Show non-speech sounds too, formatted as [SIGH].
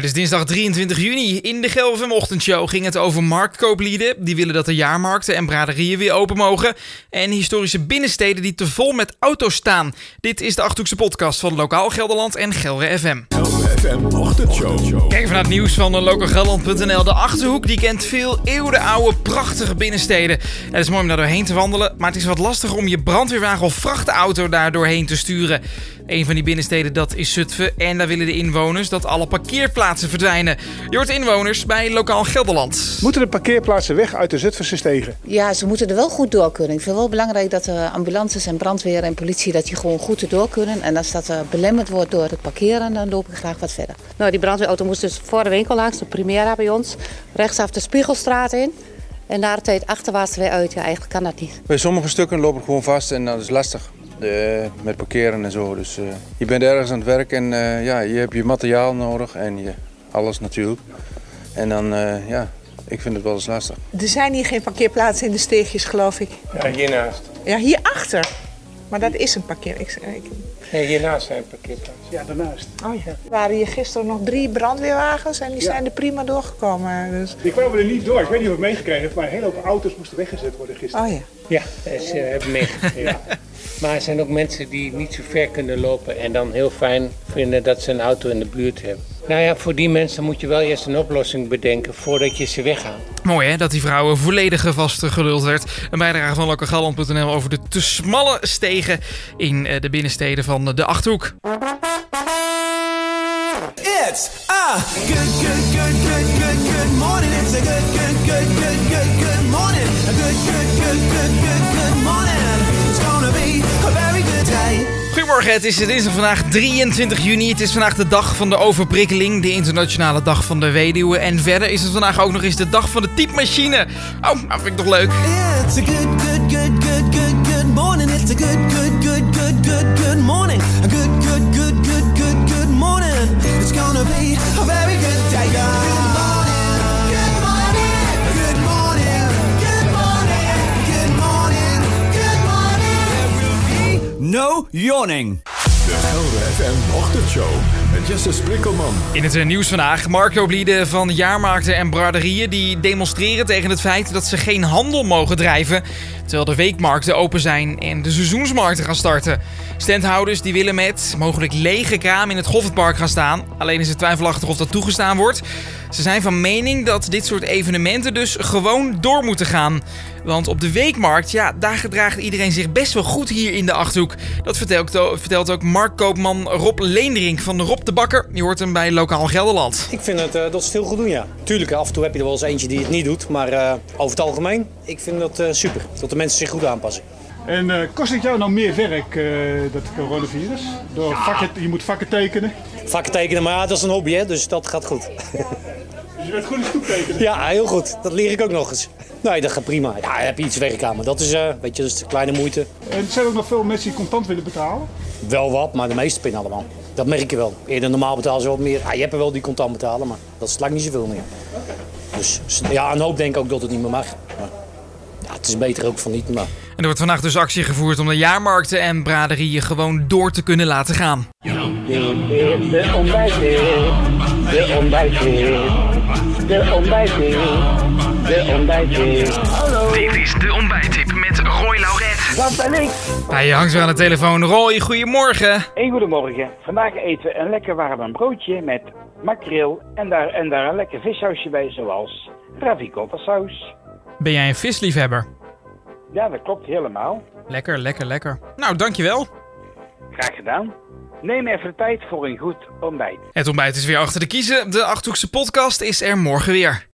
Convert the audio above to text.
Het is dinsdag 23 juni. In de Gelvem Ochtendshow ging het over marktkooplieden. Die willen dat de jaarmarkten en braderieën weer open mogen. En historische binnensteden die te vol met auto's staan. Dit is de Achthoekse podcast van Lokaal Gelderland en Gelre FM. Kijk even naar het nieuws van lokalgelderland.nl. De Achterhoek die kent veel eeuwenoude prachtige binnensteden. Het is mooi om daar doorheen te wandelen, maar het is wat lastig om je brandweerwagen of vrachtauto daar doorheen te sturen. Een van die binnensteden dat is Zutphen en daar willen de inwoners dat alle parkeerplaatsen verdwijnen. Je hoort inwoners bij Lokaal Gelderland. Moeten de parkeerplaatsen weg uit de Zutphense stegen? Ja, ze moeten er wel goed door kunnen. Ik vind het wel belangrijk dat de ambulances en brandweer en politie dat die gewoon goed erdoor kunnen. En als dat eh, belemmerd wordt door het parkeren, dan loop ik graag wat verder. Nou, die brandweerauto moest dus voor de winkel langs, de Primera bij ons. Rechtsaf de Spiegelstraat in. En daar tijd achterwaarts weer uit. Ja, eigenlijk kan dat niet. Bij sommige stukken loop ik gewoon vast en dat is lastig. met parkeren en zo. Dus eh, je bent ergens aan het werk en eh, ja, je hebt je materiaal nodig en je, alles natuurlijk. En dan, eh, ja, ik vind het wel eens lastig. Er zijn hier geen parkeerplaatsen in de steegjes, geloof ik. Ja, hiernaast. Ja, hierachter. Maar dat is een parkeer. Ik, ik, Nee, hiernaast zijn parkeerplaatsen. Ja, daarnaast. oh ja. Er waren hier gisteren nog drie brandweerwagens en die zijn er prima doorgekomen. Dus, Die kwamen er niet door. Ik weet niet of het meegekregen hebt, maar een hele hoop auto's moesten weggezet worden gisteren. oh ja. Ja, ze hebben meegegeven. [LAUGHS] Maar er zijn ook mensen die niet zo ver kunnen lopen en dan heel fijn vinden dat ze een auto in de buurt hebben. Nou ja, voor die mensen moet je wel eerst een oplossing bedenken voordat je ze weghaalt. Mooi hè, dat die vrouwen volledig vastgeluld werd. Een bijdrage van lokalgalland.nl over de te smalle stegen in eh, de binnensteden van de Achterhoek. It's a good, good, good, good, good, good morning. It's a good, good, good, good, good, good morning. A good, good, good, good, Goedemorgen, het is, is vandaag 23 juni. Het is vandaag de dag van de overprikkeling, de internationale dag van de weduwe. En verder is het vandaag ook nog eens de dag van de typemachine. Oh, nou vind ik toch leuk. It's a good, good, good, good, good, good morning. It's a good, good, good, good, good, good morning. A good, good, good, good, good, good morning. It's gonna be a very yawning. De Gelre FM Ochtendshow. In het eh, nieuws vandaag, marktkooplieden van jaarmarkten en braderieën... die demonstreren tegen het feit dat ze geen handel mogen drijven... terwijl de weekmarkten open zijn en de seizoensmarkten gaan starten. Standhouders die willen met mogelijk lege kraam in het Goffertpark gaan staan. Alleen is het twijfelachtig of dat toegestaan wordt. Ze zijn van mening dat dit soort evenementen dus gewoon door moeten gaan. Want op de weekmarkt, ja, daar gedraagt iedereen zich best wel goed hier in de Achterhoek. Dat vertelt, vertelt ook marktkoopman Rob Leenderink van de Rob de Bakker. Je hoort hem bij Lokaal Gelderland. Ik vind het, eh, dat ze veel goed doen, ja. Tuurlijk, af en toe heb je er wel eens eentje die het niet doet. Maar eh, over het algemeen, ik vind dat eh, super. Dat de mensen zich goed aanpassen. En eh, kost het jou nou meer werk, eh, dat coronavirus? Door vakken, je moet vakken tekenen. Vakken tekenen, maar ja, dat is een hobby, hè, dus dat gaat goed. Dus je bent goed in stoep tekenen. ja, heel goed. Dat leer ik ook nog eens. Nee, dat gaat prima. Ja, dan heb je iets werk aan, maar dat is, eh, weet je, dat is de kleine moeite. En er zijn ook nog veel mensen die contant willen betalen. Wel wat, maar de meeste pinnen allemaal. Dat merk je wel. Eerder normaal betalen ze wat meer. Ja, je hebt er wel die contant betalen, maar dat is lang niet zoveel meer. Dus ja, een hoop denk ik ook dat het niet meer mag. Maar, ja, het is beter ook van niet, maar... En er wordt vandaag dus actie gevoerd om de jaarmarkten en braderieën gewoon door te kunnen laten gaan. De ontbijtweer, de ontbijtweer, de ontbijtweer, de ontbijtweer. Hallo, Dit is de ontbijttip met Roy Lauret. Dat ben ik. Hij hangt weer aan de telefoon. Roy, goedemorgen. Hey, goedemorgen. Vandaag eten we een lekker warm broodje met makreel en daar, en daar een lekker vissausje bij, zoals ravicotta saus. Ben jij een visliefhebber? Ja, dat klopt helemaal. Lekker, lekker, lekker. Nou, dankjewel. Graag gedaan. Neem even de tijd voor een goed ontbijt. Het ontbijt is weer achter de kiezen. De Achthoekse podcast is er morgen weer.